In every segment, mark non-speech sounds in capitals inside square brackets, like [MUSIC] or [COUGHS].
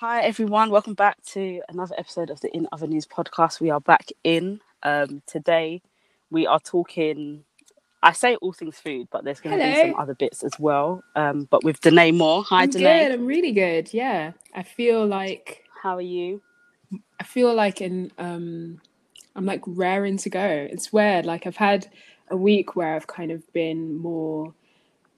Hi everyone, welcome back to another episode of the In Other News podcast. We are back in. Um, today we are talking I say all things food, but there's going to be some other bits as well. Um, but with Danae Moore. Hi, I'm Danae. Good. I'm really good. Yeah, I feel like. How are you? I feel like in um, I'm like raring to go. It's weird. Like I've had a week where I've kind of been more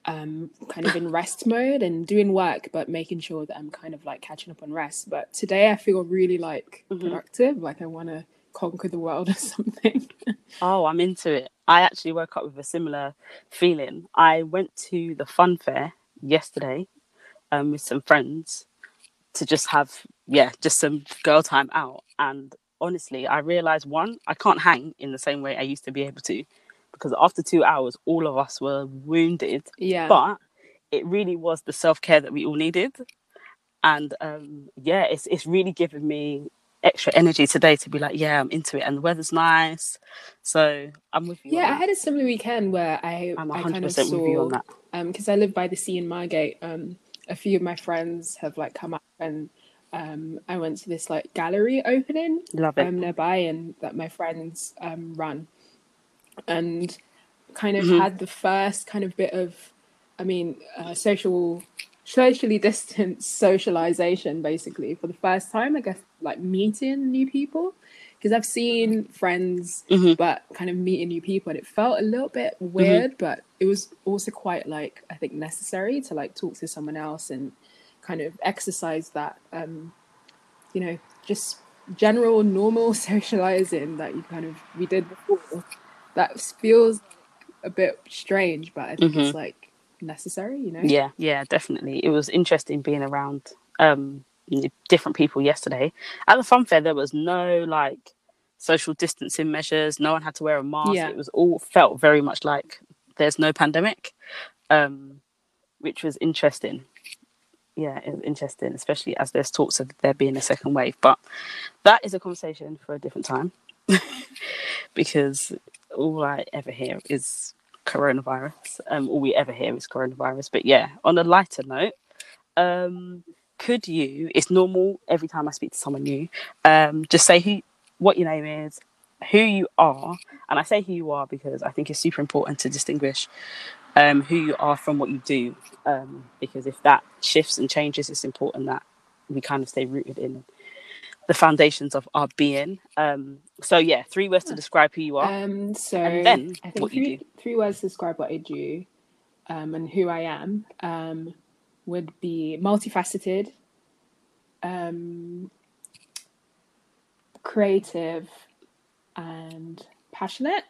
um kind of in rest mode and doing work but making sure that I'm kind of like catching up on rest but today I feel really like mm-hmm. productive like I want to conquer the world [LAUGHS] or something oh I'm into it I actually woke up with a similar feeling. I went to the fun fair yesterday um, with some friends to just have, yeah, just some girl time out. And honestly, I realized one, I can't hang in the same way I used to be able to because after two hours, all of us were wounded. Yeah. But it really was the self care that we all needed. And um, yeah, it's it's really given me extra energy today to be like, yeah, I'm into it, and the weather's nice, so I'm with you. Yeah, I had a similar weekend where I I'm 100 I kind of saw, with you on that. Um, because I live by the sea in Margate. Um, a few of my friends have like come up and um, I went to this like gallery opening Love it. um, nearby and that my friends um, run and kind of mm-hmm. had the first kind of bit of I mean uh, social socially [LAUGHS] distanced socialization basically for the first time i guess like meeting new people because i've seen friends mm-hmm. but kind of meeting new people and it felt a little bit mm-hmm. weird mm-hmm. but it was also quite like i think necessary to like talk to someone else and kind of exercise that um you know just general normal [LAUGHS] socializing that you kind of we did before that feels a bit strange but i think mm-hmm. it's like necessary you know? Yeah. Yeah definitely. It was interesting being around um different people yesterday. At the fun fair there was no like social distancing measures. No one had to wear a mask. Yeah. it was all felt very much like there's no pandemic um which was interesting. Yeah it was interesting especially as there's talks of there being a second wave. But that is a conversation for a different time. [LAUGHS] Because all i ever hear is coronavirus. Um, all we ever hear is coronavirus. But yeah, on a lighter note, um, could you? It's normal every time I speak to someone new. Um, just say who, what your name is, who you are, and I say who you are because I think it's super important to distinguish um, who you are from what you do. Um, because if that shifts and changes, it's important that we kind of stay rooted in the foundations of our being. Um, so yeah, three words to describe who you are. Um, so and then I think three, three words to describe what I do um, and who I am um, would be multifaceted, um, creative, and passionate.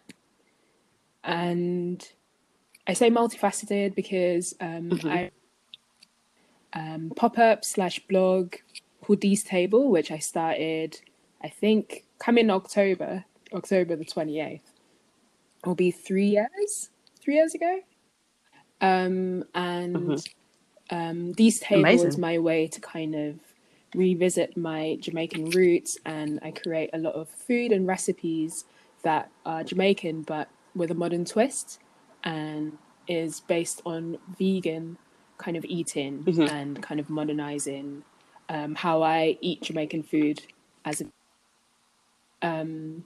And I say multifaceted because um, mm-hmm. I um, pop up slash blog called Dee's Table, which I started, I think, come in October, October the 28th. Will be three years, three years ago. Um, and mm-hmm. um, Dee's Table Amazing. is my way to kind of revisit my Jamaican roots, and I create a lot of food and recipes that are Jamaican but with a modern twist, and is based on vegan kind of eating mm-hmm. and kind of modernizing um, how I eat Jamaican food as a um,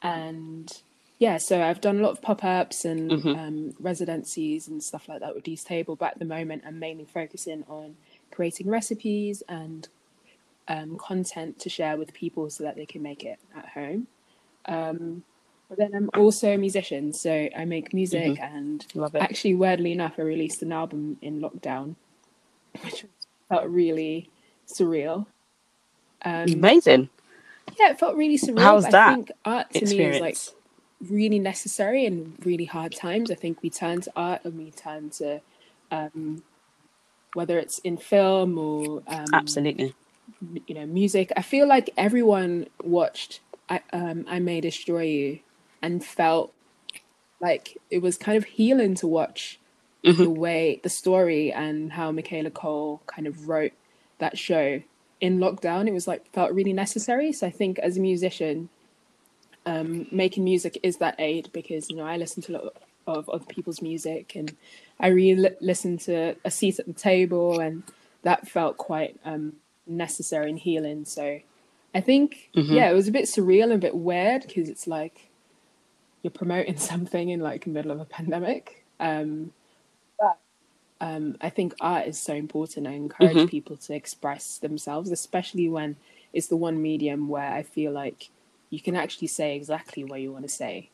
and yeah, so I've done a lot of pop ups and mm-hmm. um, residencies and stuff like that with Dee's Table. But at the moment, I'm mainly focusing on creating recipes and um, content to share with people so that they can make it at home. Um, but then I'm also a musician, so I make music, mm-hmm. and actually, weirdly enough, I released an album in lockdown, [LAUGHS] which felt really surreal. Um, Amazing. Yeah, it felt really surreal. How's that? I think art to experience? me is like really necessary in really hard times. I think we turn to art and we turn to um, whether it's in film or um, absolutely you know music. I feel like everyone watched I um I May Destroy You and felt like it was kind of healing to watch Mm-hmm. the way the story and how Michaela Coel kind of wrote that show in lockdown. It was like felt really necessary. So I think as a musician, um, making music is that aid because you know I listen to a lot of other people's music and I really li- listen to a seat at the table and that felt quite um, necessary and healing. So I think Mhm. yeah, it was a bit surreal and a bit weird because it's like you're promoting [LAUGHS] something in like the middle of a pandemic. Um, um, I think art is so important. I encourage Mhm. people to express themselves, especially when it's the one medium where I feel like you can actually say exactly what you want to say.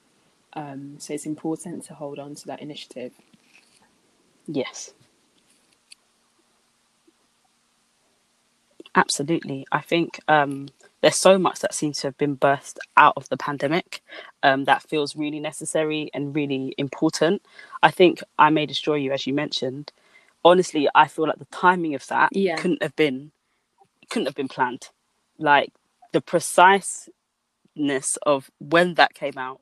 Um, so it's important to hold on to that initiative. Yes. Absolutely. I think um, there's so much that seems to have been birthed out of the pandemic um, that feels really necessary and really important. I think I May Destroy You, as you mentioned. Honestly, I feel like the timing of that Yeah. couldn't have been couldn't have been planned. Like the preciseness of when that came out,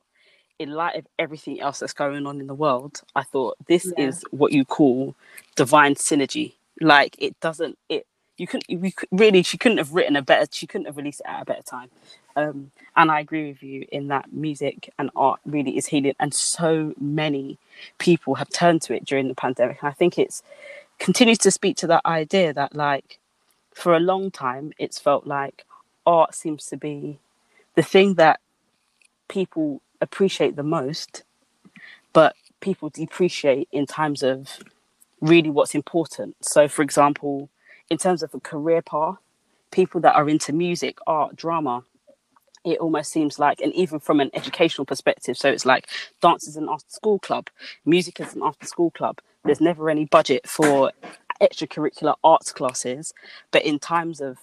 in light of everything else that's going on in the world, I thought this Yeah. is what you call divine synergy. Like it doesn't it you couldn't we could, really she couldn't have written a better she couldn't have released it at a better time. Um, and I agree with you in that music and art really is healing, and so many people have turned to it during the pandemic. And I think it's continues to speak to that idea that like for a long time it's felt like art seems to be the thing that people appreciate the most, but people depreciate in times of really what's important. So, for example, in terms of a career path, people that are into music, art, drama, it almost seems like, and even from an educational perspective, so it's like dance is an after school club, music is an after school club. There's never any budget for extracurricular arts classes, but in times of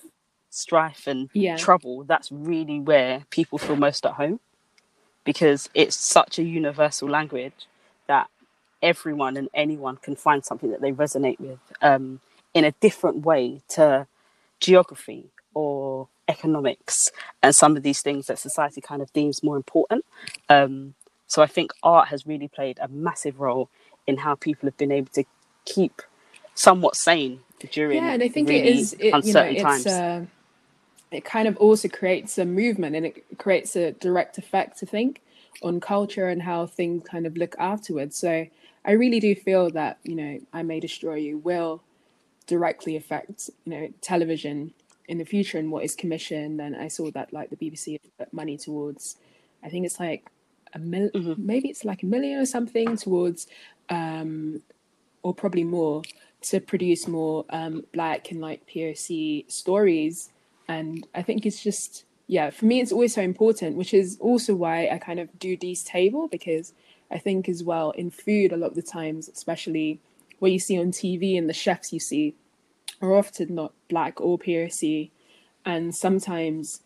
strife and Yeah. trouble, that's really where people feel most at home because it's such a universal language that everyone and anyone can find something that they resonate with um, in a different way to geography or economics and some of these things that society kind of deems more important. Um, so I think art has really played a massive role in how people have been able to keep somewhat sane during yeah, and I think really it is. It, you know, uncertain it's times. uh, it kind of also creates a movement and it creates a direct effect. I think on culture and how things kind of look afterwards. So I really do feel that you know, I May Destroy You will directly affect you know television in the future and what is commissioned. And I saw that like the BBC put money towards. I think it's like a mil- Mhm. maybe it's like a million or something towards um or probably more to produce more um black and like POC stories and I think it's just yeah for me it's always so important which is also why I kind of do Dee's Table because I think as well in food a lot of the times especially what you see on TV and the chefs you see are often not black or POC and sometimes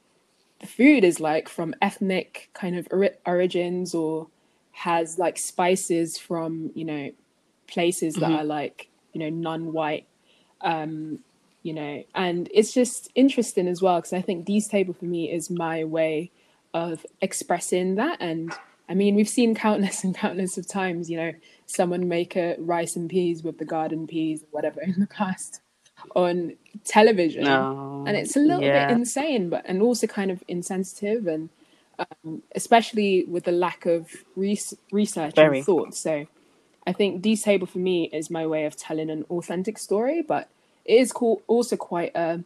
the food is like from ethnic kind of ori- origins or has like spices from you know places that Mhm. are like you know non-white um you know. And it's just interesting as well because i think Dee's Table for me is my way of expressing that. And i mean we've seen countless [LAUGHS] and countless of times you know someone make a rice and peas with the garden peas or whatever in the past on television and it's a little yeah. bit insane but and also kind of insensitive and um, especially with the lack of res- research Very. and thought so i think Dee's Table for me is my way of telling an authentic story but it is cool, also quite a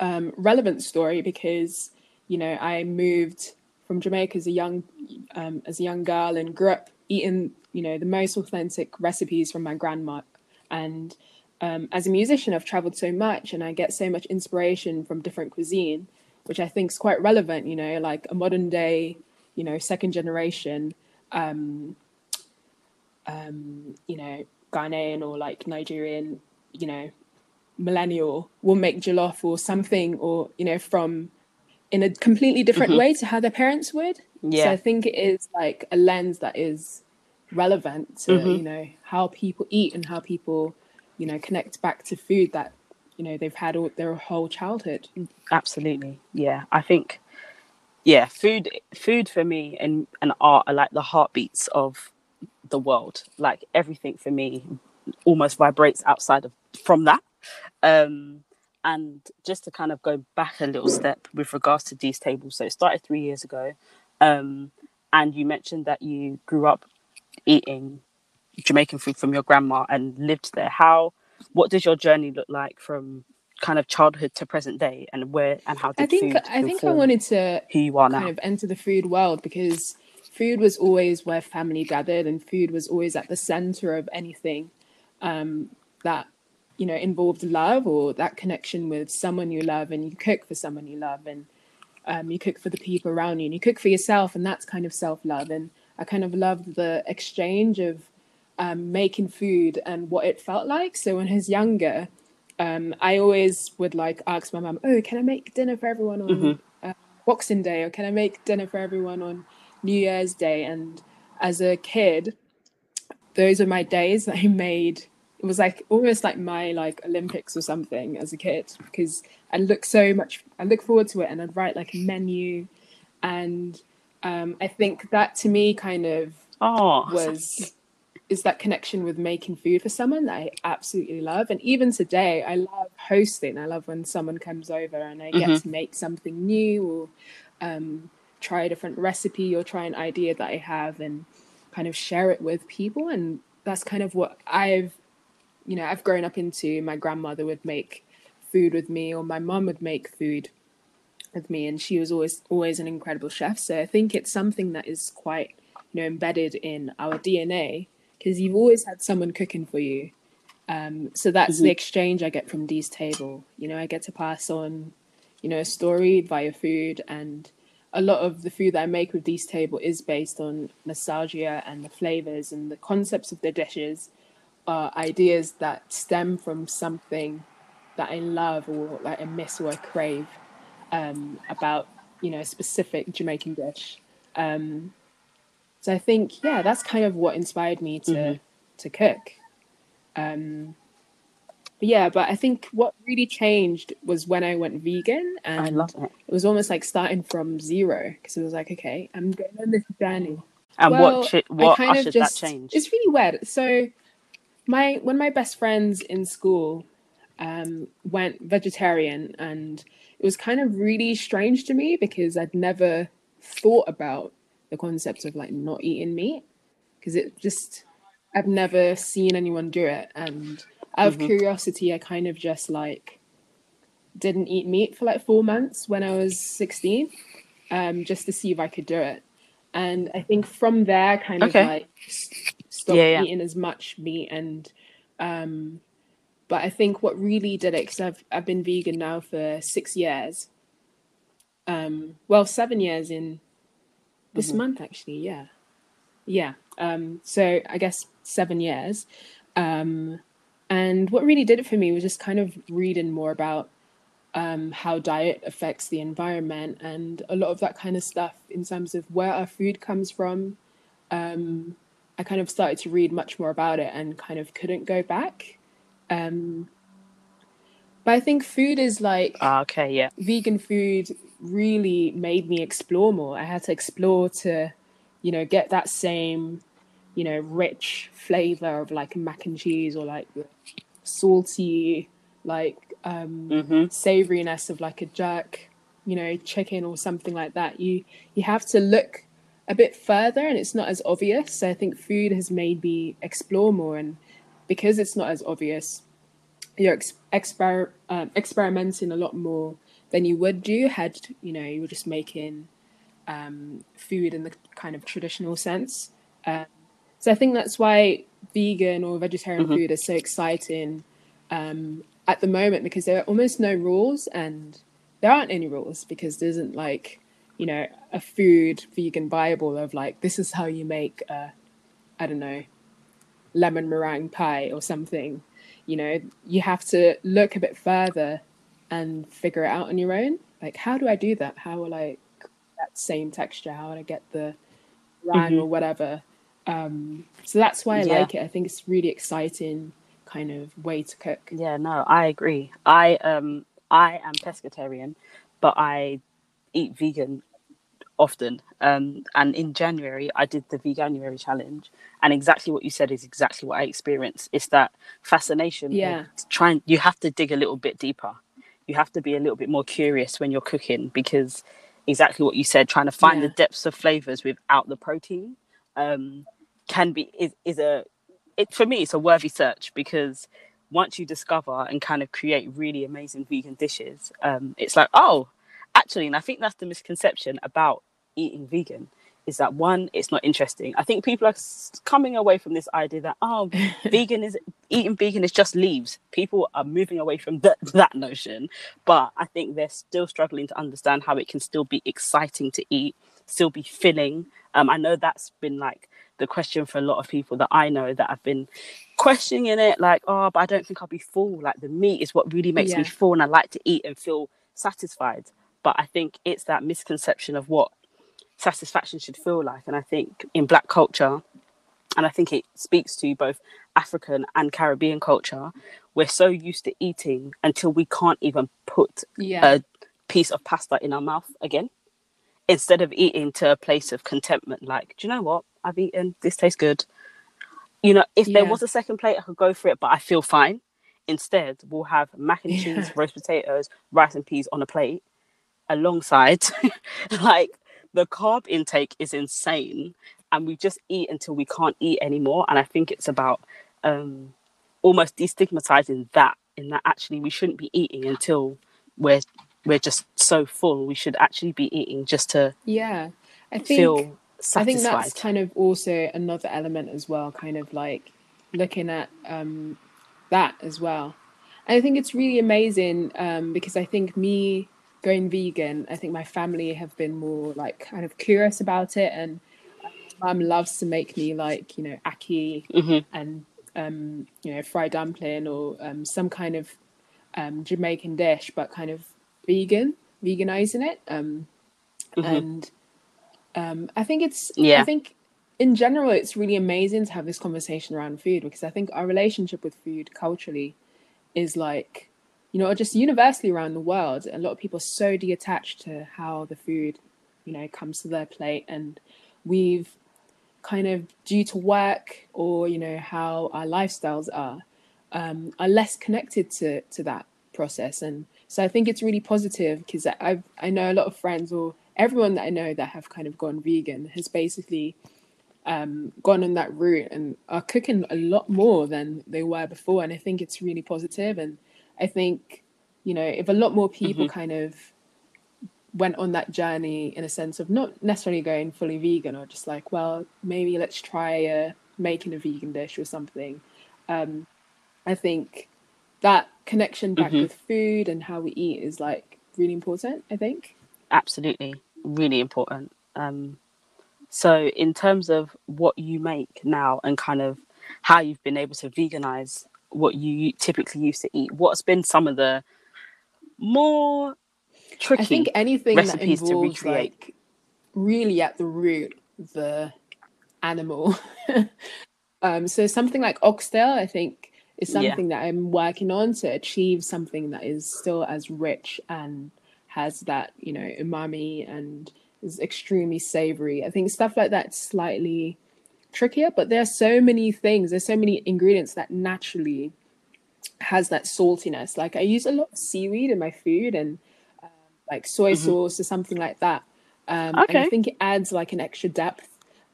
um, relevant story because you know i moved from jamaica as a young um, as a young girl and grew up eating you know the most authentic recipes from my grandma and um, as a musician i've traveled so much and i get so much inspiration from different cuisine which i think is quite relevant you know like a modern day you know second generation um, um, you know ghanaian or like nigerian you know millennial will make jollof or something or you know from in a completely different Mhm. way to how their parents would so yeah. i think it is like a lens that is relevant to Mhm. you know how people eat and how people you know connect back to food that you know they've had all, their whole childhood. Absolutely, yeah. I think, yeah, food, food for me and and art are like the heartbeats of the world. Like everything for me almost vibrates outside of from that. Um, and just to kind of go back a little step with regards to Dee's Tables, so it started three years ago, um, and you mentioned that you grew up eating Jamaican food from your grandma and lived there. How, what does your journey look like from kind of childhood to present day, and where and how did I think I think I wanted to who you are kind now? of enter the food world because food was always where family gathered and food was always at the center of anything um, that you know involved love or that connection with someone you love and you cook for someone you love and um, you cook for the people around you and you cook for yourself and that's kind of self-love and i kind of loved the exchange of um, making food and what it felt like. So when i was younger um, i always would like ask my mum oh can i make dinner for everyone on Mhm. uh, boxing day? Or can i make dinner for everyone on new year's day? And as a kid those are my days that i made it was like almost like my like olympics or something as a kid because i look so much i look forward to it and i'd write like a menu. And um, i think that to me kind of Oh, was is that connection with making food for someone that I absolutely love. And even today, I love hosting. I love when someone comes over and I get Mhm. to make something new or um, try a different recipe or try an idea that I have and kind of share it with people. And that's kind of what I've, you know, I've grown up into. My grandmother would make food with me, or my mum would make food with me, and she was always always an incredible chef. So I think it's something that is quite, you know, embedded in our DNA because you've always had someone cooking for you. Um, so that's the Mhm. exchange I get from Dee's table. You know, I get to pass on, you know, a story via food, and a lot of the food that I make with Dee's table is based on nostalgia and the flavors and the concepts of the dishes are ideas that stem from something that I love or like I miss or I crave um, about, you know, a specific Jamaican dish. Um, so I think, yeah, that's kind of what inspired me to Mhm. to cook. Um, but yeah, but I think what really changed was when I went vegan, and I love it. it was almost like starting from zero because it was like, okay, I'm going on this journey. And Well, what I what kind of ushered just- that change? It's really weird. So, my one of my best friends in school um, went vegetarian, and it was kind of really strange to me because I'd never thought about the concept of like not eating meat because it just I've never seen anyone do it, and out of Mhm. curiosity, I kind of just like didn't eat meat for like four months when I was sixteen, um, just to see if I could do it. And I think from there, kind Okay. of like stopped Yeah, yeah. eating as much meat. And um, but I think what really did it because I've I've been vegan now for six years. Um, well, seven years in this Mhm. month actually. Yeah, yeah. Um, so I guess seven years. Um, and what really did it for me was just kind of reading more about um, how diet affects the environment and a lot of that kind of stuff in terms of where our food comes from. Um, I kind of started to read much more about it and kind of couldn't go back. Um, but I think food is like Ah, okay, yeah. vegan food really made me explore more. I had to explore to, you know, get that same, you know, rich flavor of like mac and cheese or like salty, like um, Mhm. savoriness of like a jerk, you know, chicken or something like that. You you have to look a bit further, and it's not as obvious. So I think food has made me explore more, and because it's not as obvious, you're ex- exper- um, experimenting a lot more than you would do had you know you were just making um, food in the kind of traditional sense. Um, so I think that's why vegan or vegetarian Mhm. food is so exciting um, at the moment because there are almost no rules and there aren't any rules because there isn't like you know a food vegan bible of like this is how you make a I don't know lemon meringue pie or something. You know, you have to look a bit further and figure it out on your own. Like, how do I do that? How will I that same texture? How would I get the meringue Mhm. or whatever? Um, so that's why I Yeah. like it. I think it's really exciting kind of way to cook. Yeah, no, I agree. I um I am pescatarian, but I eat vegan often. Um, and in January, I did the Veganuary challenge, and exactly what you said is exactly what I experienced. It's that fascination. Yeah. Trying, you have to dig a little bit deeper. You have to be a little bit more curious when you're cooking because exactly what you said, trying to find Yeah. the depths of flavors without the protein, um, can be is is a it for me it's a worthy search because once you discover and kind of create really amazing vegan dishes, um, it's like, oh, actually, and I think that's the misconception about eating vegan is that one, it's not interesting. I think people are coming away from this idea that oh, [LAUGHS] vegan is eating vegan is just leaves. People are moving away from that [LAUGHS] that notion, but I think they're still struggling to understand how it can still be exciting to eat, still be filling. Um, I know that's been like the question for a lot of people that I know that have been questioning it, like, oh, but I don't think I'll be full. Like the meat is what really makes me full, and I like to eat and feel satisfied. But I think it's that misconception of what satisfaction should feel like. And I think in black culture, and I think it speaks to both African and Caribbean culture, we're so used to eating until we can't even put Yeah. a piece of pasta in our mouth again. Instead of eating to a place of contentment, like, do you know what? I've eaten, this tastes good. You know, if there was a second plate, I could go for it, but I feel fine. Instead, we'll have mac and cheese, Yeah. roast potatoes, rice and peas on a plate alongside. [LAUGHS] like, the carb intake is insane, and we just eat until we can't eat anymore. And I think it's about um, almost destigmatizing that, in that actually we shouldn't be eating until we're we're just so full. We should actually be eating just to yeah. I think feel I think that's kind of also another element as well, kind of like looking at um, that as well. And I think it's really amazing um, because I think me going vegan, I think my family have been more like kind of curious about it, and mum loves to make me like you know ackee Mhm. and um, you know fried dumpling or um, some kind of um, Jamaican dish, but kind of vegan, veganizing it. Um, Mhm. And um, I think it's Yeah. I think in general it's really amazing to have this conversation around food because I think our relationship with food culturally is like you know just universally around the world a lot of people are so detached to how the food you know comes to their plate and we've kind of due to work or you know how our lifestyles are um, are less connected to to that process and so I think it's really positive because I I know a lot of friends or everyone that I know that have kind of gone vegan has basically um, gone on that route and are cooking a lot more than they were before. And I think it's really positive. And I think, you know, if a lot more people kind of went on that journey in a sense of not necessarily going fully vegan or just like, well, maybe let's try uh, making a vegan dish or something. Um, I think that connection back Mhm. with food and how we eat is like really important, I think. absolutely really important um so in terms of what you make now and kind of how you've been able to veganize what you typically used to eat what's been some of the more tricky I think anything that recipes to involves recreate. like really at the root the animal. [LAUGHS] um, so something like oxtail, I think, is Yeah. something that I'm working on to achieve something that is still as rich and has that you know umami and is extremely savory. I think stuff like that's slightly trickier, but there are so many things. There's so many ingredients that naturally has that saltiness. Like I use a lot of seaweed in my food and um, like soy Mhm. sauce or something like that. Um, And I think it adds like an extra depth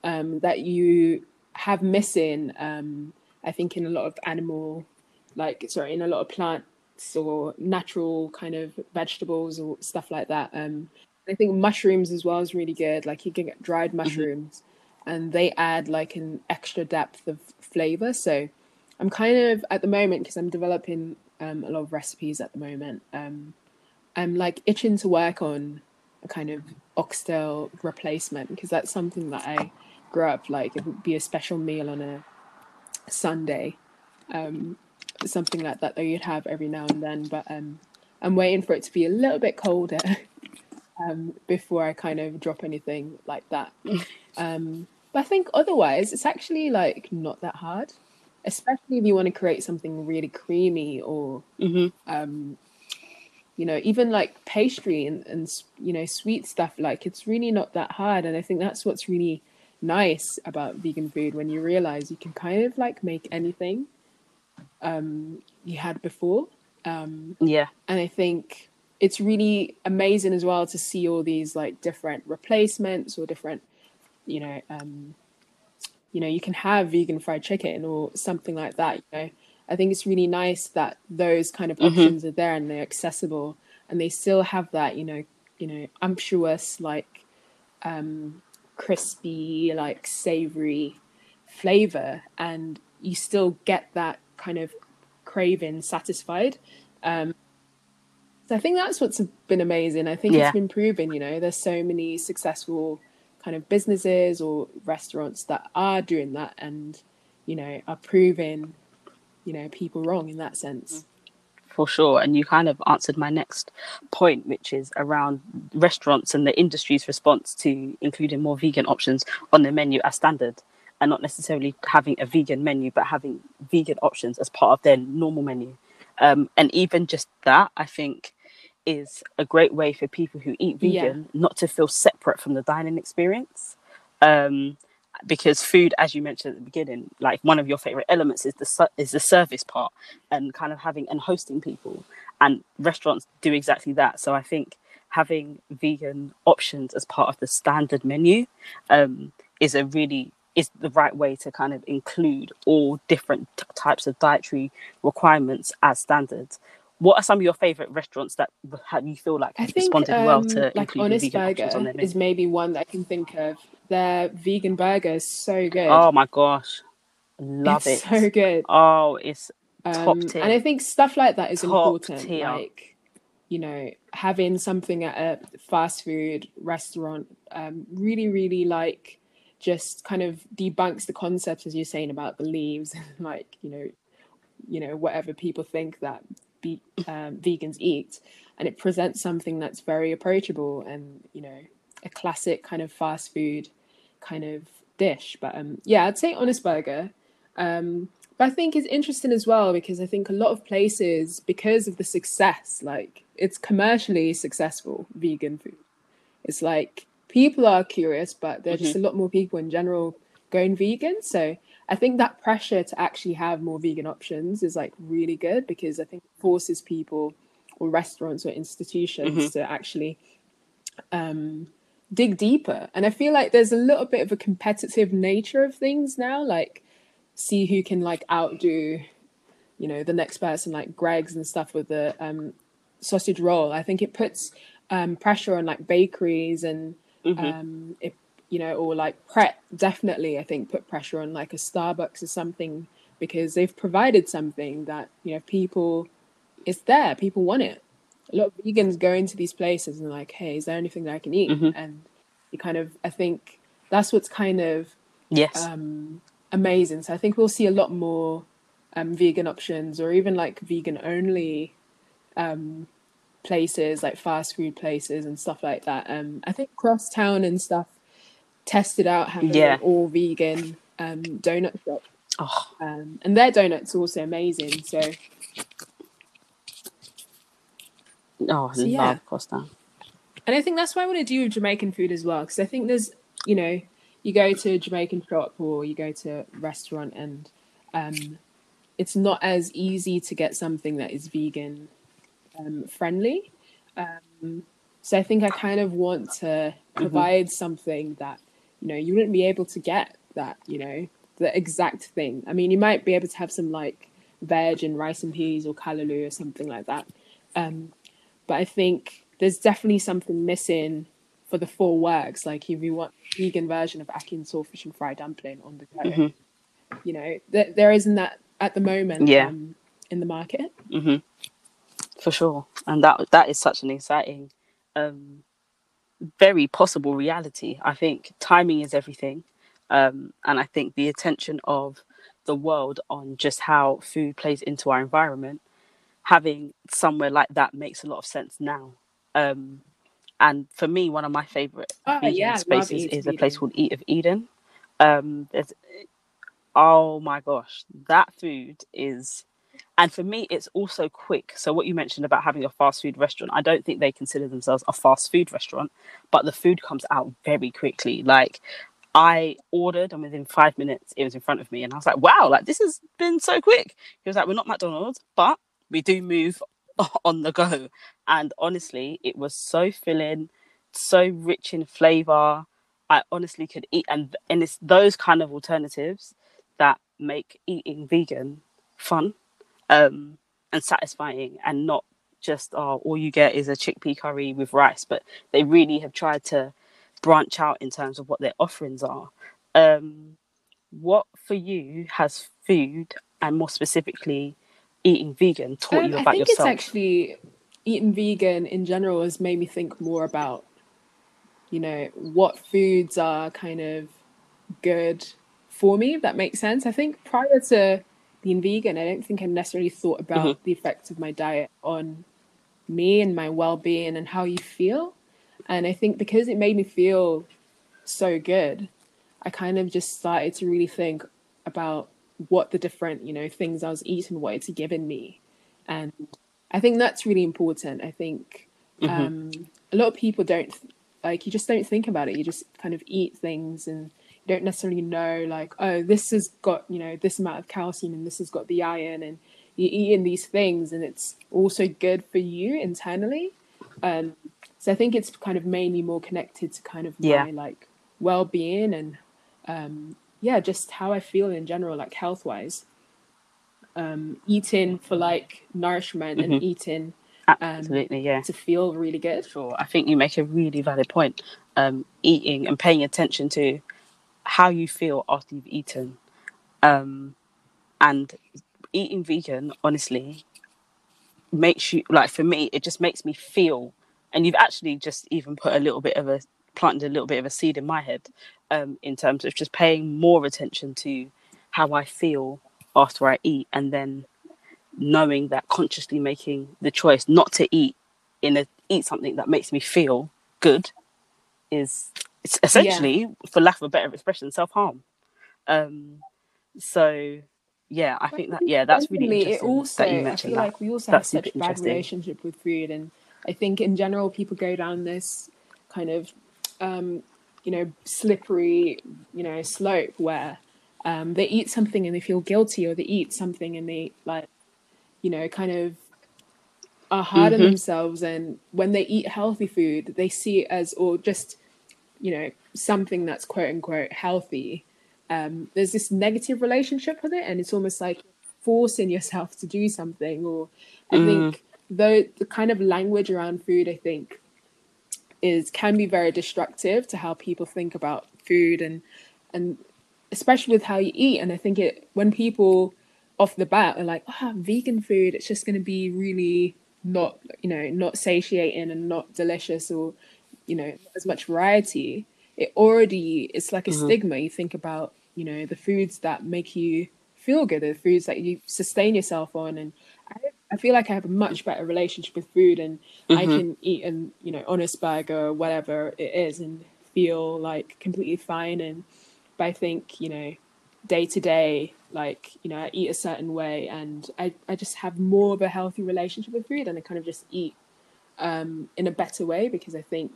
um, that you have missing. Um, I think in a lot of animal, like sorry, in a lot of plants or natural kind of vegetables or stuff like that. Um, I think mushrooms as well is really good. Like you can get dried mushrooms, and they add like an extra depth of flavor. So I'm kind of at the moment because I'm developing um, a lot of recipes at the moment. Um, I'm like itching to work on a kind of oxtail replacement because that's something that I grew up like. It would be a special meal on a Sunday, um, something like that that you'd have every now and then. But um, I'm waiting for it to be a little bit colder [LAUGHS] um, before I kind of drop anything like that. Um, but I think otherwise, it's actually like not that hard. especially if you want to create something really creamy or hmm um, you know even like pastry and, and you know sweet stuff like it's really not that hard and i think that's what's really nice about vegan food when you realize you can kind of like make anything um, you had before um, Yeah. and i think it's really amazing as well to see all these like different replacements or different you know um, you know you can have vegan fried chicken or something like that you know i think it's really nice that those kind of Mhm. options are there and they're accessible and they still have that you know you know umptuous like um crispy like savory flavor and you still get that kind of craving satisfied um i think that's what's been amazing i think Yeah. it's been proven you know there's so many successful kind of businesses or restaurants that are doing that and you know are proving you know people wrong in that sense for sure. And you kind of answered my next point, which is around restaurants and the industry's response to including more vegan options on the menu as standard and not necessarily having a vegan menu, but having vegan options as part of their normal menu. Um, and even just that, I think, is a great way for people who eat Yeah. vegan not to feel separate from the dining experience. Um, because food, as you mentioned at the beginning, like one of your favorite elements is the is the service part and kind of having and hosting people, and restaurants do exactly that. So I think having vegan options as part of the standard menu um, is a really is the right way to kind of include all different t- types of dietary requirements as standards. What are some of your favorite restaurants that have you feel like have think responded well um, to like including Honest on Burger their is maybe one that I can think of. Their vegan burger is so good. Oh my gosh, love it's it! so good. Oh, it's top Um, tier. and I think stuff like that is Top important. tier. Like, you know, having something at a fast food restaurant um, really, really like just kind of debunks the concept as you're saying about the leaves [LAUGHS] and like, you know, you know, whatever people think that be, um, vegans eat. And it presents something that's very approachable and, you know, a classic kind of fast food kind of dish. But um, yeah, I'd say Honest Burger. Um, but I think it's interesting as well because I think a lot of places, because of the success, like it's commercially successful vegan food. It's like people are curious, but there are just a lot more people in general going vegan. So I think that pressure to actually have more vegan options is like really good because I think it forces people or restaurants or institutions to actually um, dig deeper. And I feel like there's a little bit of a competitive nature of things now, like see who can like outdo, you know, the next person, like Greggs and stuff with the um, sausage roll. I think it puts um, pressure on like bakeries and um, it, you know, or like Pret definitely. I think put pressure on like a Starbucks or something because they've provided something that you know people, it's there. People want it. A lot of vegans go into these places and like, hey, is there anything that I can eat? And you kind of, I think that's what's kind of yes, um, amazing. So I think we'll see a lot more um, vegan options or even like vegan only um, places, like fast food places and stuff like that. Um, I think Crosstown and stuff tested out having Yeah. an all vegan um, donut shop. oh, Um, and their donuts are also amazing. So oh, So, love yeah. Costa. And I think that's what I want to do Jamaican food as well, because I think there's, you know, you go to a Jamaican shop or you go to a restaurant and um, it's not as easy to get something that is vegan um, friendly. Um, so I think I kind of want to provide something that, you know, you wouldn't be able to get that, you know, the exact thing. I mean, you might be able to have some like veg and rice and peas or callaloo or something like that. Um, but I think there's definitely something missing for the full works. Like if you want vegan version of ackee and saltfish and fried dumpling on the go, Mhm. you know, th- there isn't that at the moment Yeah. um, in the market. hmm For sure, and that that is such an exciting, um, very possible reality. I think timing is everything, um, and I think the attention of the world on just how food plays into our environment, having somewhere like that makes a lot of sense now. Um, and for me, one of my favorite Oh, yeah, spaces is a place called Eat of Eden. Um, there's oh my gosh, that food is and for me it's also quick. So what you mentioned about having a fast food restaurant i don't think they consider themselves a fast food restaurant but the food comes out very quickly. Like i ordered and within five minutes it was in front of me and i was like wow like this has been so quick. He was like we're not mcdonald's but we do move [LAUGHS] on the go. And honestly it was so filling so rich in flavor. I honestly could eat and and it's those kind of alternatives that make eating vegan fun um, and satisfying and not just oh, all you get is a chickpea curry with rice but they really have tried to branch out in terms of what their offerings are um, what for you has food and more specifically eating vegan taught um, you about yourself? I think yourself? It's actually eating vegan in general has made me think more about, you know, what foods are kind of good for me, if that makes sense. I think prior to being vegan, I don't think I necessarily thought about mm-hmm. the effects of my diet on me and my well being and how you feel. And I think because it made me feel so good, I kind of just started to really think about what the different, you know, things I was eating, what it's given me. And I think that's really important. I think mm-hmm. um, a lot of people don't like you just don't think about it. You just kind of eat things and you don't necessarily know like oh this has got you know this amount of calcium and this has got the iron and you're eating these things and it's also good for you internally. Um, so I think it's kind of mainly more connected to kind of yeah. my like well being and um, yeah, just how I feel in general, like health wise. Um, eating for like nourishment mm-hmm. and eating um, absolutely yeah to feel really good. Sure, I think you make a really valid point. Um, eating and paying attention to how you feel after you've eaten, um, and eating vegan honestly makes you like for me it just makes me feel and you've actually just even put a little bit of a planted a little bit of a seed in my head um, in terms of just paying more attention to how I feel after I eat, and then knowing that consciously making the choice not to eat in a eat something that makes me feel good is it's essentially, yeah. for lack of a better expression, self harm. Um, so yeah, I think that yeah, that's really interesting. It also, that you mentioned I feel that. like we also that's have such a bad relationship with food, and I think in general people go down this kind of um, you know, slippery, you know, slope where um, they eat something and they feel guilty, or they eat something and they like, you know, kind of are hard mm-hmm. on themselves. And when they eat healthy food, they see it as or just, you know, something that's quote unquote healthy. Um, there's this negative relationship with it, and it's almost like forcing yourself to do something. Or I mm. think though the kind of language around food, I think is can be very destructive to how people think about food and and especially with how you eat. And I think it when people off the bat are like, ah, oh, vegan food, it's just going to be really not, you know, not satiating and not delicious or, you know, as much variety. It already it's like a mm-hmm. stigma. You think about, you know, the foods that make you feel good, the foods that you sustain yourself on, and I, I feel like I have a much better relationship with food, and mm-hmm. I can eat an you know honest burger or whatever it is, and feel like completely fine. And but I think you know day to day, like you know, I eat a certain way, and I I just have more of a healthy relationship with food, and I kind of just eat um, in a better way because I think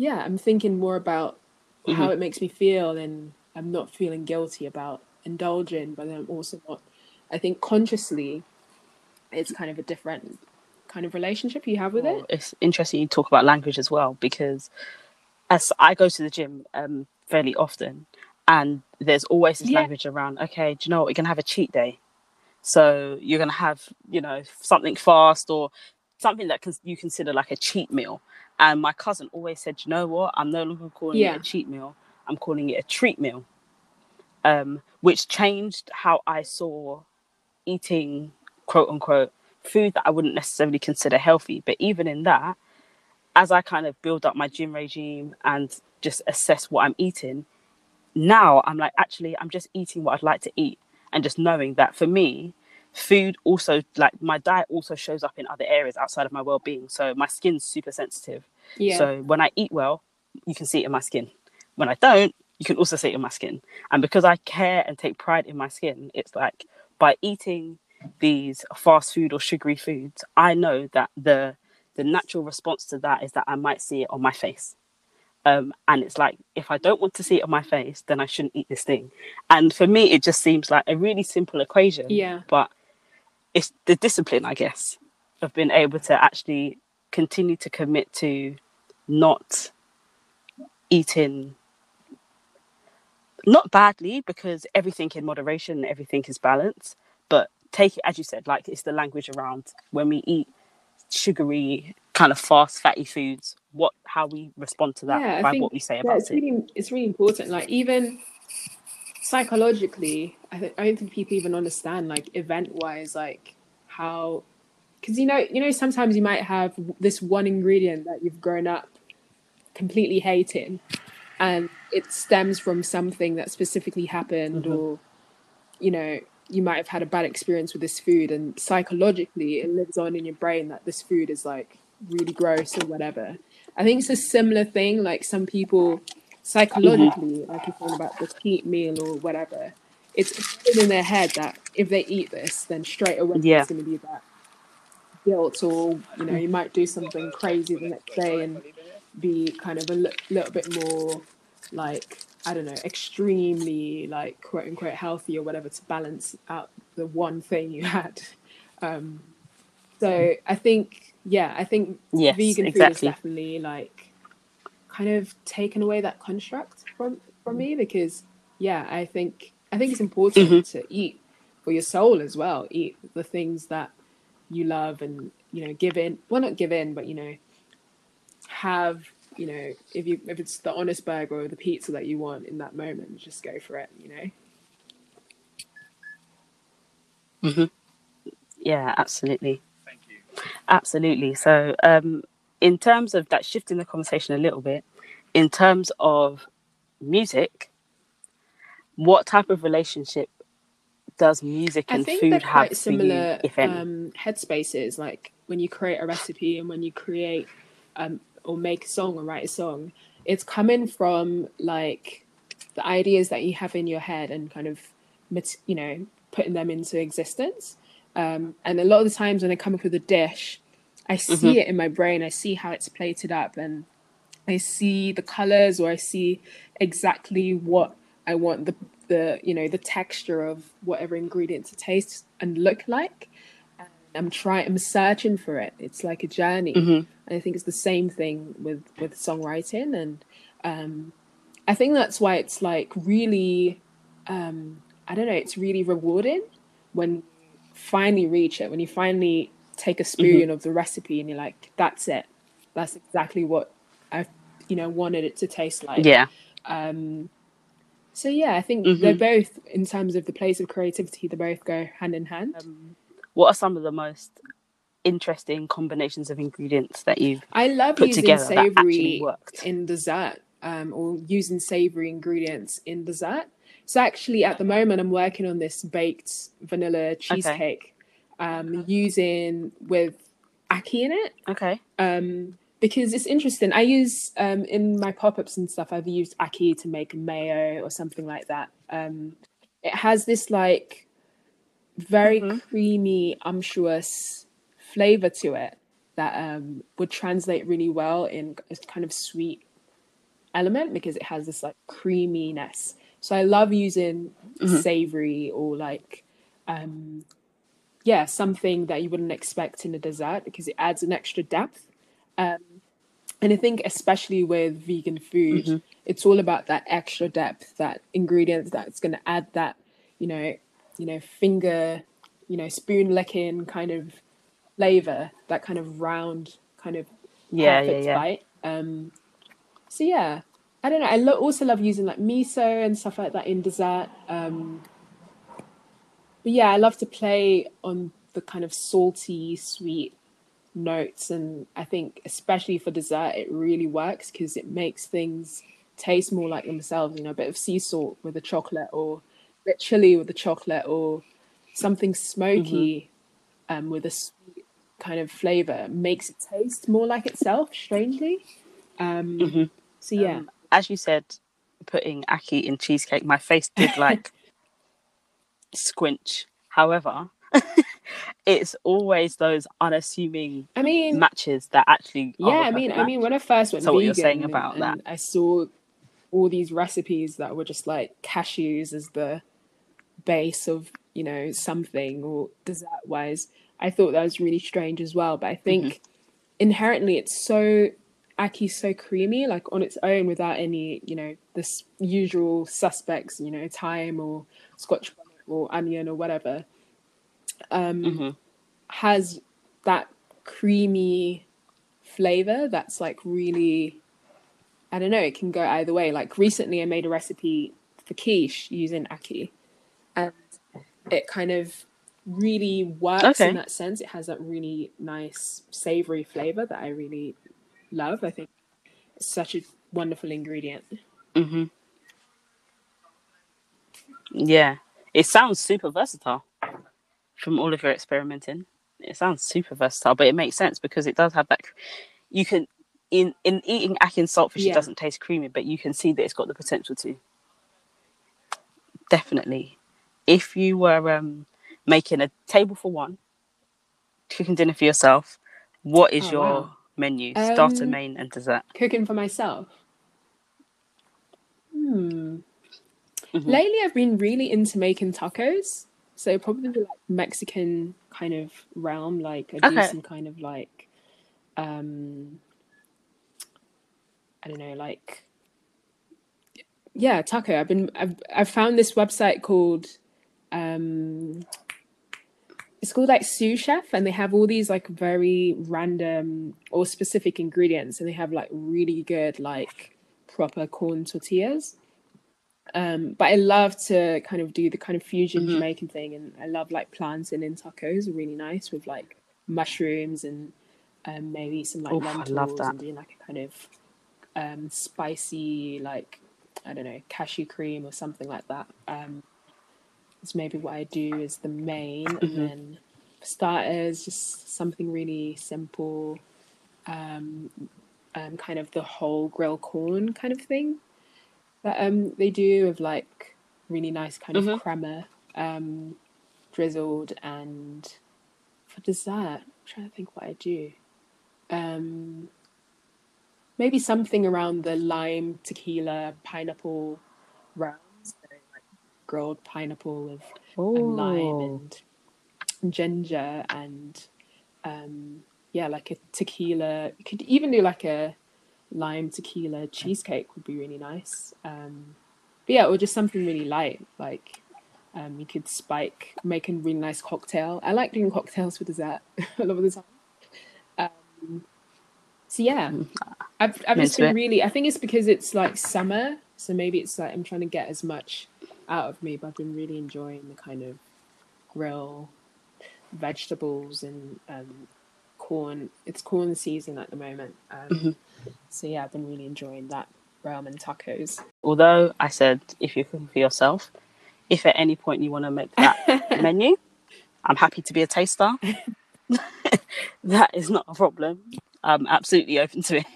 yeah, I'm thinking more about mm-hmm. how it makes me feel, and I'm not feeling guilty about indulging, but I'm also not. I think consciously it's kind of a different kind of relationship you have with well, it. It's interesting you talk about language as well because as I go to the gym um, fairly often, and there's always this yeah. language around. Okay, do you know what? We're gonna have a cheat day, so you're gonna have you know something fast or something that can you consider like a cheat meal. And my cousin always said, you know what? I'm no longer calling yeah. it a cheat meal. I'm calling it a treat meal. Um, which changed how I saw eating quote unquote food that I wouldn't necessarily consider healthy. But even in that, as I kind of build up my gym regime and just assess what I'm eating, now I'm like, actually, I'm just eating what I'd like to eat. And just knowing that for me, food also, like my diet also shows up in other areas outside of my well being. So my skin's super sensitive. Yeah. So when I eat well, you can see it in my skin. When I don't, you can also see it in my skin. And because I care and take pride in my skin, it's like by eating these fast food or sugary foods, I know that the the natural response to that is that I might see it on my face. Um, and it's like if I don't want to see it on my face, then I shouldn't eat this thing. And for me, it just seems like a really simple equation. Yeah. But it's the discipline, I guess, of being able to actually continue to commit to not eating not badly because everything in moderation everything is balanced but take it as you said like it's the language around when we eat sugary kind of fast fatty foods what how we respond to that Yeah, by think- what we say yeah, about it's it really it's really important. Like even psychologically, I think I don't think people even understand like event wise, like how because you know you know sometimes you might have this one ingredient that you've grown up completely hating, and it stems from something that specifically happened, Mhm. or you know you might have had a bad experience with this food, and psychologically it lives on in your brain that this food is like really gross or whatever. I think it's a similar thing. Like some people psychologically, like you're talking about the cheat meal or whatever, it's in their head that if they eat this, then straight away Yeah. it's going to be that guilt, or you know, you might do something crazy the next day and be kind of a little bit more like I don't know, extremely like quote unquote healthy or whatever to balance out the one thing you had. Um, so I think, yeah, I think yes vegan food is definitely like kind of taken away that construct from from me because yeah i think i think it's important Mhm. to eat for your soul as well eat the things that you love and you know give in well not give in but you know have you know if you if it's the honest burger or the pizza that you want in that moment just go for it you know Mhm. yeah absolutely Thank you. absolutely so um in terms of that shifting the conversation a little bit in terms of music what type of relationship does music and food have quite similar you if any um, headspaces. Like when you create a recipe and when you create um, or make a song or write a song, it's coming from like the ideas that you have in your head and kind of, you know, putting them into existence. Um, and a lot of the times when I come up with a dish, I see Mm-hmm. it in my brain. I see how it's plated up and I see the colors or I see exactly what I want the the you know the texture of whatever ingredient to taste and look like. And I'm trying. I'm searching for it. It's like a journey, Mhm. and I think it's the same thing with with songwriting. And um, I think that's why it's like really, um, I don't know. It's really rewarding when you finally reach it. When you finally take a spoon of the recipe and you're like, that's it. That's exactly what you know, wanted it to taste like. yeah Um, so yeah, I think Mhm. they're both in terms of the place of creativity. They both go hand in hand. um, what are some of the most interesting combinations of ingredients that you've I love put using together that actually savory worked in dessert, um, or using savory ingredients in dessert. So actually, at the moment, I'm working on this baked vanilla cheesecake, um, using with ackee in it. okay um, because it's interesting. I use um, in my pop ups and stuff. I've used ackee to make mayo or something like that. Um, it has this like very Mhm. creamy, unctuous flavor to it that um, would translate really well in a kind of sweet element because it has this like creaminess. So I love using Mhm. savory or like um, yeah, something that you wouldn't expect in a dessert because it adds an extra depth. Um, and I think, especially with vegan food, Mhm. it's all about that extra depth, that ingredient that's going to add that, you know, you know, finger, you know, spoon licking kind of flavor, that kind of round, kind of yeah yeah perfect yeah bite. Um, so yeah, I don't know. I lo- also love using like miso and stuff like that in dessert. Um, but yeah, I love to play on the kind of salty, sweet notes, and I think especially for dessert, it really works because it makes things taste more like themselves. You know, a bit of sea salt with the chocolate, or a bit chili with the chocolate, or something smoky um, with a sweet kind of flavor makes it taste more like itself. Strangely, um, Mhm. so yeah, Um, as you said putting ackee in cheesecake, my face did like [LAUGHS] squinch. However, [LAUGHS] it's always those unassuming I mean, matches that actually. yeah, I mean, perfect I mean, when I first went So what you're vegan saying and- about that. and I saw all these recipes that were just like cashews as the base of you know something or dessert wise. I thought that was really strange as well. But I think Mm-hmm. inherently it's so ackee's so creamy, like on its own without any you know this usual suspects, you know, thyme or scotch bonnet or onion or whatever. Um, Mhm. has that creamy flavor that's like really I don't know, it can go either way. Like recently I made a recipe for quiche using ackee and it kind of really works Okay. in that sense. It has that really nice savory flavor that I really love. I think it's such a wonderful ingredient. hmm Yeah, it sounds super versatile from all of your experimenting. It sounds super versatile, but it makes sense because it does have that. You can in in eating and saltfish, Yeah. it doesn't taste creamy, but you can see that it's got the potential to. Definitely, if you were um, making a table for one, cooking dinner for yourself, what is Oh, your wow. menu? Starter, Um, main, and dessert. Cooking for myself. Hmm. Mhm. Lately, I've been really into making tacos. So probably like Mexican kind of realm. Like I do Okay. some kind of like, um, I don't know, like, yeah, taco. I've been I've I've found this website called, um, it's called like Sous Chef, and they have all these like very random or specific ingredients, and they have like really good like proper corn tortillas. Um, but I love to kind of do the kind of fusion Mhm. Jamaican thing, and I love like plantain in tacos, are really nice with like mushrooms and um, maybe some like Oof, I lentils love that. and doing like a kind of um, spicy like I don't know cashew cream or something like that. Um, it's maybe what I do is the main, Mhm. and then starters, just something really simple, um, um, kind of the whole grill corn kind of thing that um they do with like really nice kind of Mhm. crema um drizzled and for dessert I'm trying to think what I do. Um maybe something around the lime tequila pineapple rounds so, like grilled pineapple with and lime and ginger and um yeah like a tequila. You could even do like a lime tequila cheesecake would be really nice. Um but yeah or just something really light like um you could spike make a really nice cocktail. I like doing cocktails for dessert [LAUGHS] a lot of the time. Um so yeah i've, I've just been really i think it's because it's like summer so maybe it's like i'm trying to get as much out of me but i've been really enjoying the kind of grill vegetables and um, corn. It's corn season at the moment. Um, Mhm. So yeah, I've been really enjoying that realm and tacos. although I said if you're cooking for yourself, if at any point you want to make that [LAUGHS] menu, I'm happy to be a taster. [LAUGHS] [LAUGHS] that is not a problem. I'm absolutely open to it.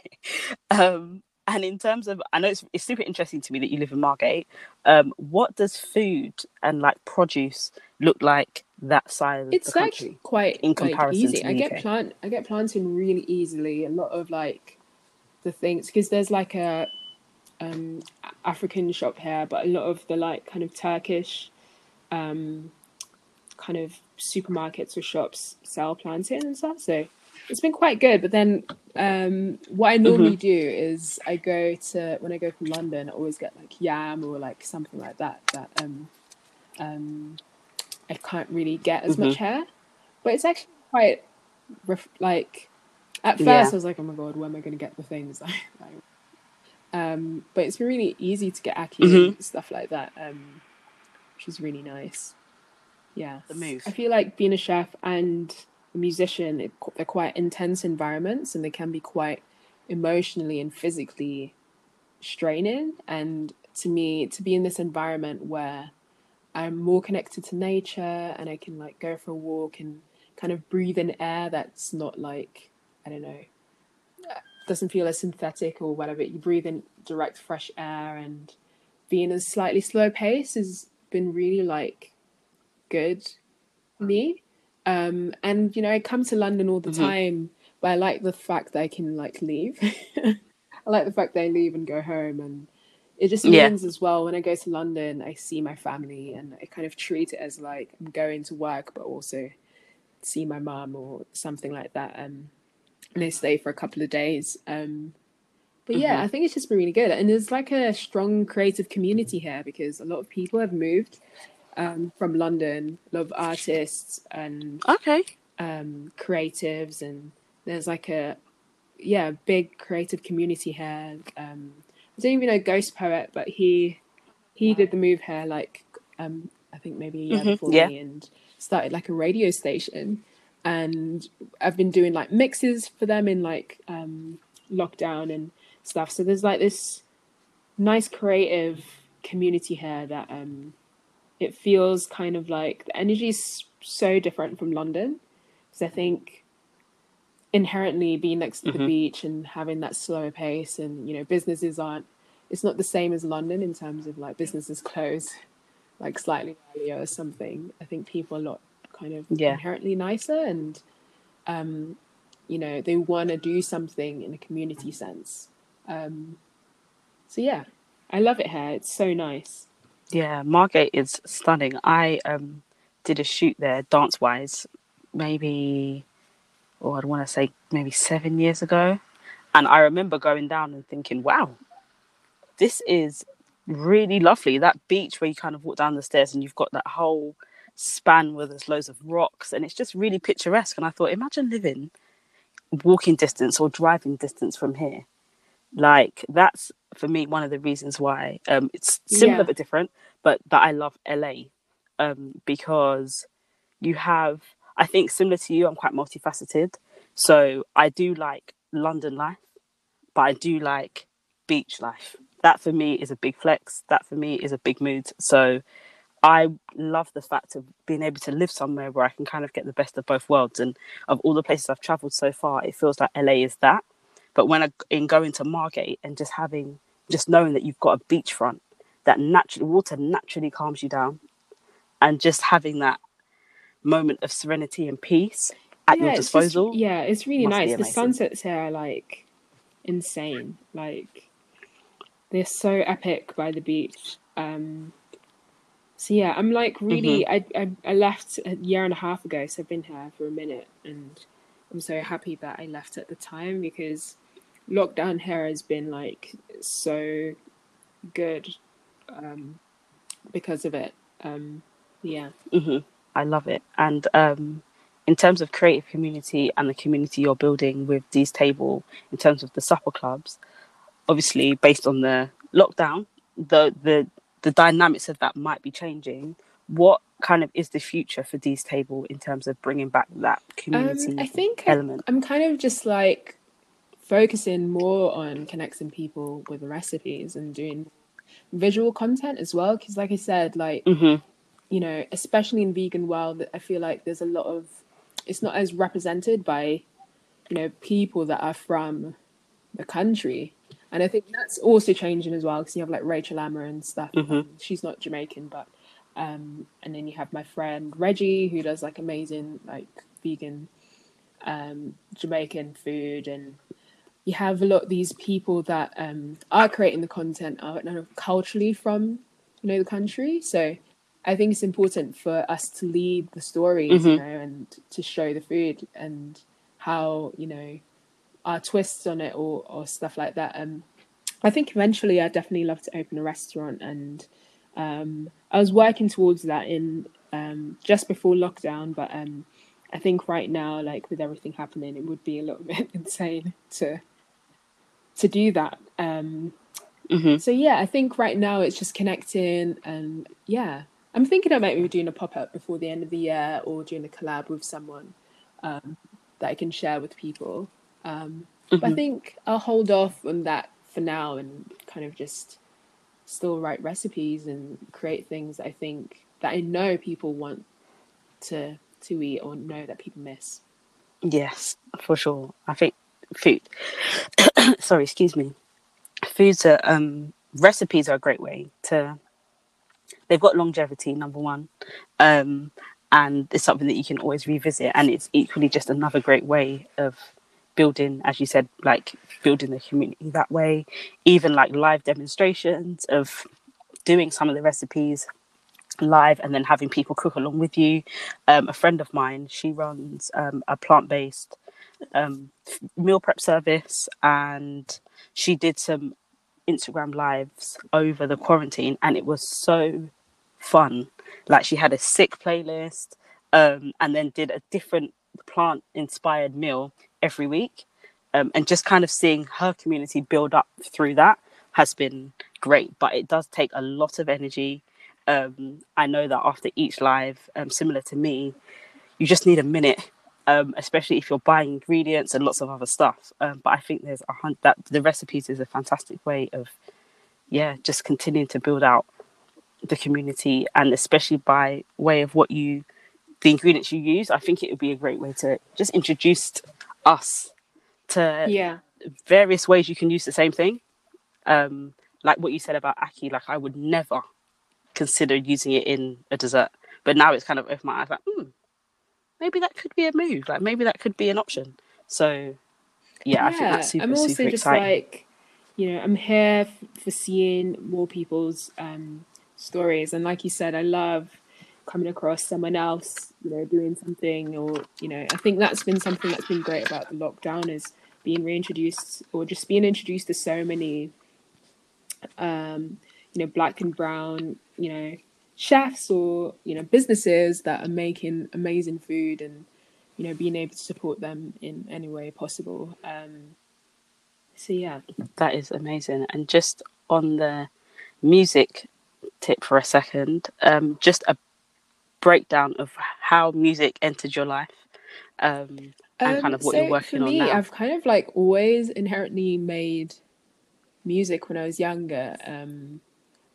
Um, and in terms of, I know it's, it's super interesting to me that you live in Margate. Um, what does food and like produce look like that side of It's the like quite in like, easy. I get UK. plant. I get planting really easily. A lot of like the things because there's like a um African shop here, but a lot of the like kind of Turkish um kind of supermarkets or shops sell plantain and stuff. So it's been quite good. But then um what I normally do is I go to when I go from London, I always get like yam or like something like that that um um I can't really get as much hair. But it's actually quite ref- like at first Yeah. I was like, oh my god, where am I going to get the things? [LAUGHS] um, but it's been really easy to get Mhm. and stuff like that, um, which is really nice. Yeah, The move. I feel like being a chef and musician, it, they're quite intense environments, and they can be quite emotionally and physically straining. And to me, to be in this environment where I'm more connected to nature and I can like go for a walk and kind of breathe in air that's not like I don't know doesn't feel as synthetic or whatever. You breathe in direct fresh air and being a slightly slow pace has been really like good for me. Um, and you know, I come to London all the Mhm. time, but I like the fact that I can like leave. [LAUGHS] I like the fact that I leave and go home, and it just Yeah. means as well when I go to London, I see my family, and I kind of treat it as like I'm going to work, but also see my mum or something like that. Um, and they stay for a couple of days. Um, but yeah, Mhm. I think it's just been really good, and there's like a strong creative community here because a lot of people have moved um, from London, a lot of artists and Okay. um, creatives, and there's like a yeah big creative community here. Um, I don't even know Ghostpoet, but he he did the move here like um, I think maybe a year Mhm, before yeah. me, and started like a radio station. And I've been doing like mixes for them in like um, lockdown and stuff. So there's like this nice creative community here that um, it feels kind of like the energy is so different from London. Because I think inherently being next to the Mhm. beach and having that slower pace and you know businesses aren't it's not the same as London in terms of like businesses close like slightly earlier or something. I think people are a lot kind of Yeah. inherently nicer and um you know they want to do something in a community sense. Um so yeah, I love it here. It's so nice. Yeah, Margate is stunning. I um did a shoot there, dance wise, maybe, or I'd want to say maybe seven years ago, and I remember going down and thinking, "Wow, this is really lovely." That beach where you kind of walk down the stairs and you've got that whole span where there's loads of rocks, and it's just really picturesque. And I thought, imagine living walking distance or driving distance from here. Like that's for me one of the reasons why um, it's similar Yeah. but different, but that I love LA um, because you have I think similar to you, I'm quite multifaceted. So I do like London life, but I do like beach life. That for me is a big flex. That for me is a big mood. So I love the fact of being able to live somewhere where I can kind of get the best of both worlds. And of all the places I've traveled so far, it feels like LA is that. But when I in going to Margate and just having just knowing that you've got a beachfront that naturally water naturally calms you down, and just having that moment of serenity and peace at your it's just- disposal. yeah, it's really nice. The sunsets here are like insane. Like they're so epic by the beach. Um so yeah, I'm like really I, I I left a year and a half ago, so I've been here for a minute and I'm so happy that I left at the time because lockdown here has been like so good um because of it. Um yeah. hmm I love it. And um, in terms of creative community and the community you're building with Dee's Table, in terms of the supper clubs, obviously based on the lockdown, the the the dynamics of that might be changing. What kind of is the future for Dee's Table in terms of bringing back that community Um, I think element? I'm kind of just like focusing more on connecting people with recipes and doing visual content as well. Because, like I said, like hmm you know, especially in vegan world, I feel like there's a lot of it's not as represented by you know people that are from the country, and I think that's also changing as well. Because you have like Rachel Ama and stuff. Mhm. Um, she's not Jamaican, but um, and then you have my friend Reggie who does like amazing like vegan um, Jamaican food, and you have a lot of these people that um, are creating the content are kind of culturally from you know the country. So I think it's important for us to lead the stories, you Mhm. know, and to show the food and how you know our twists on it or or stuff like that. Um, I think eventually I'd definitely love to open a restaurant, and um, I was working towards that in um, just before lockdown, but um, I think right now, like with everything happening, it would be a little [LAUGHS] bit insane to to do that. Um, hmm so yeah, I think right now it's just connecting, and yeah, I'm thinking about maybe doing a pop up before the end of the year or doing a collab with someone um, that I can share with people. Um, But I Mhm. think I'll hold off on that for now and kind of just still write recipes and create things that I think that I know people want to to eat or know that people miss. Yes, for sure. I think food. [COUGHS] sorry, excuse me. Food's are um, recipes are a great way to they've got longevity number one um, and it's something that you can always revisit and it's equally just another great way of building as you said like building the community that way even like live demonstrations of doing some of the recipes live and then having people cook along with you um, a friend of mine she runs um, a plant-based um, meal prep service and she did some Instagram lives over the quarantine, and it was so fun. Like she had a sick playlist, um, and then did a different plant inspired meal every week, um, and just kind of seeing her community build up through that has been great. But it does take a lot of energy. Um, I know that after each live, um, similar to me, you just need a minute um, especially if you're buying ingredients and lots of other stuff. Um, but I think there's a hundred that the recipes is a fantastic way of, yeah, just continuing to build out the community and especially by way of what you, the ingredients you use. I think it would be a great way to just introduce us to yeah various ways you can use the same thing. Um, like what you said about ackee, like I would never consider using it in a dessert, but now it's kind of opened my eyes, like, hmm, maybe that could be a move. Like maybe that could be an option. So yeah, yeah I think that's super, I'm also super just exciting. like, you know, I'm here for seeing more people's um, stories, and like you said, I love coming across someone else, you know, doing something, or you know, I think that's been something that's been great about the lockdown is being reintroduced or just being introduced to so many, um, you know, black and brown, you know, chefs or you know businesses that are making amazing food and you know being able to support them in any way possible. Um so yeah. That is amazing. And just on the music tip for a second um just a breakdown of how music entered your life um and um, kind of what so you're working for me, on now. I've kind of like always inherently made music when i was younger. Um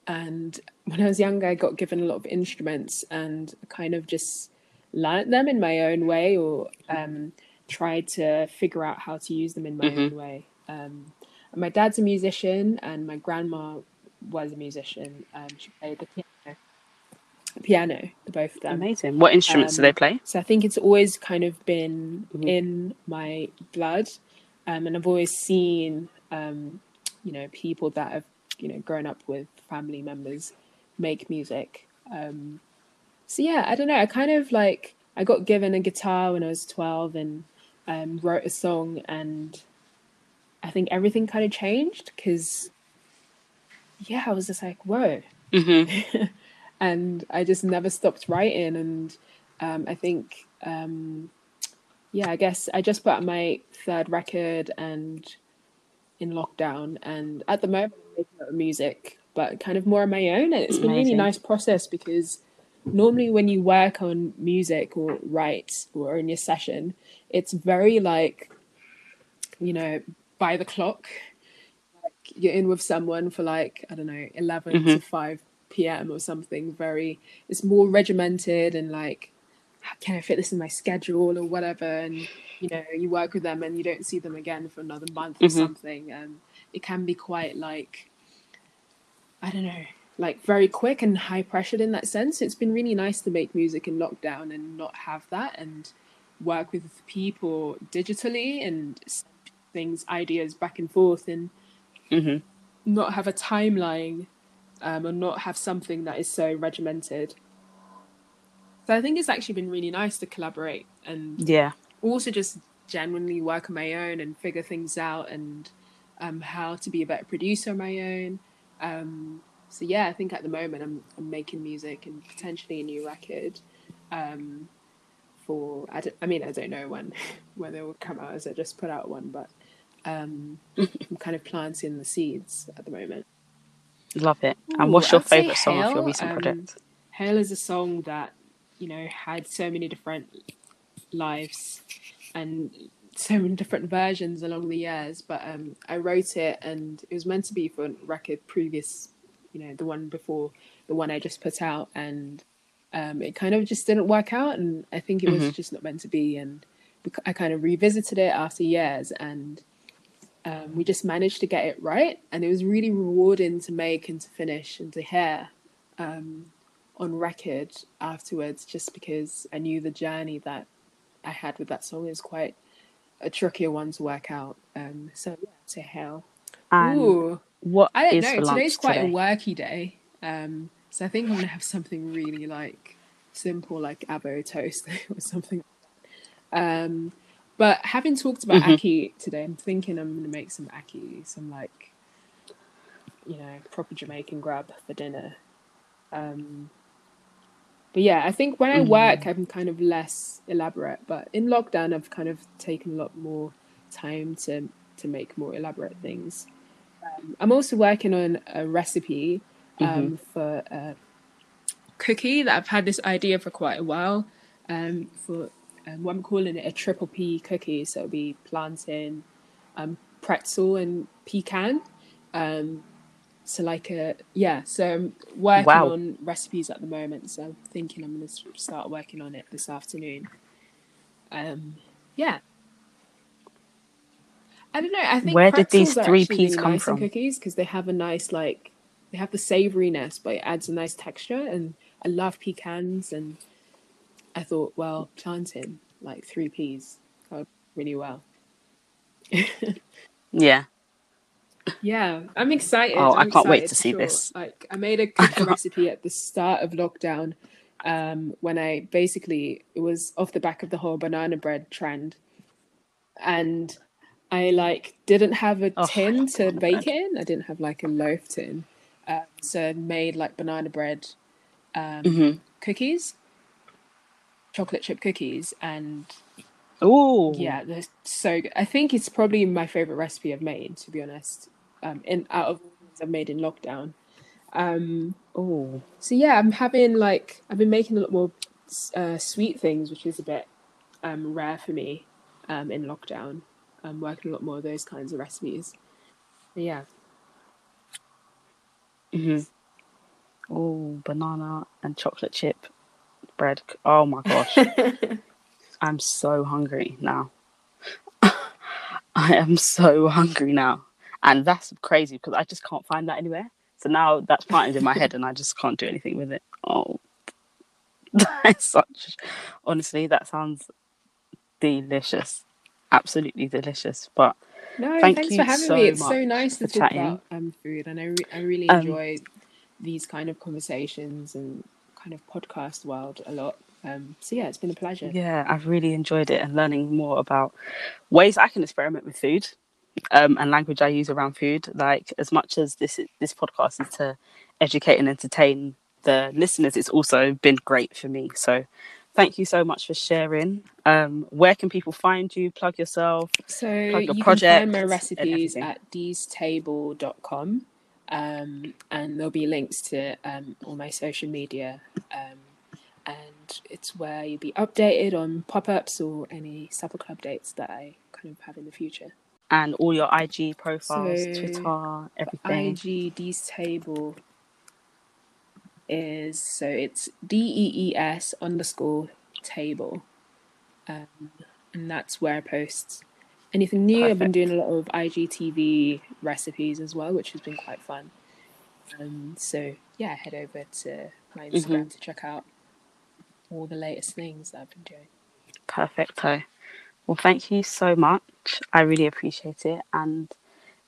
and when I was younger, I got given a lot of instruments and kind of just learnt them in my own way or um, tried to figure out how to use them in my mm-hmm. own way. Um, my dad's a musician and my grandma was a musician. Um, she played the piano. Piano, the both of them. Amazing. What instruments do they um, play? So I think it's always kind of been mm-hmm. in my blood, um, and I've always seen, um, you know, people that have you know growing up with family members make music. Um, so yeah, I don't know. I kind of like I got given a guitar when I was twelve and um, wrote a song, and I think everything kind of changed because yeah, I was just like whoa, mm-hmm. [LAUGHS] and I just never stopped writing, and um, I think um, yeah, I guess I just put out my third record and in lockdown, and at the moment I'm making music but kind of more on my own. And it's been Amazing. really nice process because normally when you work on music or write or in your session, it's very like, you know, by the clock. Like you're in with someone for like, I don't know, 11 mm-hmm. to 5 p.m. or something. Very, it's more regimented and like, can I fit this in my schedule or whatever? And, you know, you work with them and you don't see them again for another month or mm-hmm. something. And it can be quite like, I don't know, like very quick and high pressured in that sense. It's been really nice to make music in lockdown and not have that and work with people digitally and things, ideas back and forth and mm-hmm. not have a timeline um, and not have something that is so regimented. So I think it's actually been really nice to collaborate and yeah, also just genuinely work on my own and figure things out and um, how to be a better producer on my own um, so yeah, I think at the moment I'm, I'm making music and potentially a new record. Um, for I, I mean I don't know when [LAUGHS] when it will come out as I just put out one, but um, I'm kind of planting the seeds at the moment. Love it. And what's your favorite song Hail, of your recent um, project? Hail is a song that you know had so many different lives and so many different versions along the years, but um, I wrote it and it was meant to be for a record previous, you know, the one before the one I just put out, and um, it kind of just didn't work out, and I think it was mm-hmm. just not meant to be, and I kind of revisited it after years, and um, we just managed to get it right, and it was really rewarding to make and to finish and to hear um, on record afterwards. Just because I knew the journey that I had with that song is quite a trickier one to work out. Um, so yeah, to hell. And Ooh, what I don't is know. Today's quite today? a worky day, um, so I think I'm gonna have something really like simple, like avo toast [LAUGHS] or something. Um, but having talked about Mhm. ackee today, I'm thinking I'm gonna make some ackee, some like, you know, proper Jamaican grub for dinner. Um, but yeah, I think when I work, I'm kind of less elaborate. But in lockdown, I've kind of taken a lot more time to to make more elaborate things. Um, I'm also working on a recipe um, for a cookie that I've had this idea for quite a while. Um, for um, what I'm calling it a triple P cookie, so it'll be plantain, um, pretzel, and pecan. Um, so like a yeah, so I'm working Wow. on recipes at the moment. So I'm thinking I'm gonna start working on it this afternoon. Um, yeah. I don't know. I think Where did these three really come nice from? cookies because they have a nice like they have the savouriness, but it adds a nice texture. And I love pecans, and I thought, well, plantain like three peas go really well. [LAUGHS] Yeah. Yeah, I'm excited. Oh, I I'm can't wait to see sure. this. Like, I made a [LAUGHS] cookie recipe at the start of lockdown. Um, when I basically it was off the back of the whole banana bread trend, and I like didn't have a Oh, tin to bake bread. in. I didn't have like a loaf tin, um, so I made like banana bread um, Mhm. cookies, chocolate chip cookies, and oh yeah, they're so good. I think it's probably my favorite recipe I've made, to be honest. Um, in out of things I've made in lockdown. Um, Ooh. so yeah, I'm having like I've been making a lot more uh, sweet things, which is a bit um, rare for me um, in lockdown. I'm working a lot more of those kinds of recipes. But yeah, hmm Oh, banana and chocolate chip bread. Oh my gosh. [LAUGHS] I'm so hungry now. [LAUGHS] I am so hungry now. And that's crazy because I just can't find that anywhere. So now that's planted in my head and I just can't do anything with it. Oh, [LAUGHS] that's such. Honestly, that sounds delicious. Absolutely delicious. But no, Thank thanks you for having so me. It's so nice to talk chatting. about um, food, and I re- I really Um, enjoy these kind of conversations and kind of podcast world a lot. Um, so yeah, it's been a pleasure. yeah, I've really enjoyed it and learning more about ways I can experiment with food um, and language I use around food. Like as much as this this podcast is to educate and entertain the listeners, it's also been great for me. So thank you so much for sharing. Um, where can people find you? Plug yourself. So plug your you can find my recipes at deestable.com um, and there'll be links to um, all my social media. Um, and it's where you'll be updated on pop ups or any supper club dates that I kind of have in the future. And all your IG profiles, So, Twitter, everything. IG Deestable is so it's D E E S underscore table. Um, and that's where I post anything new. I've been Perfect. doing a lot of IGTV recipes as well, which has been quite fun. Um, so yeah, head over to my Instagram to check out all the latest things that I've been doing. Perfecto. Well, thank you so much. I really appreciate it. And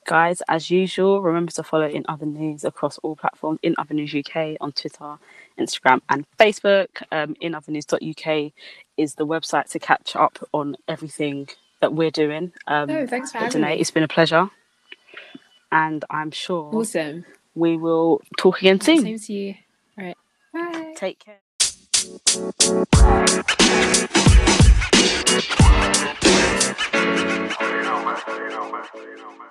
guys, as usual, remember to follow In Other News across all platforms. In Other News UK on Twitter, Instagram, and Facebook. Um, InOtherNews.uk is the website to catch up on everything that we're doing. Um, Oh, thanks for having Danae, me. it's been a pleasure. And I'm sure Awesome. we will talk again soon. Same to you. All right. Bye. Take care. you know my you know my you know my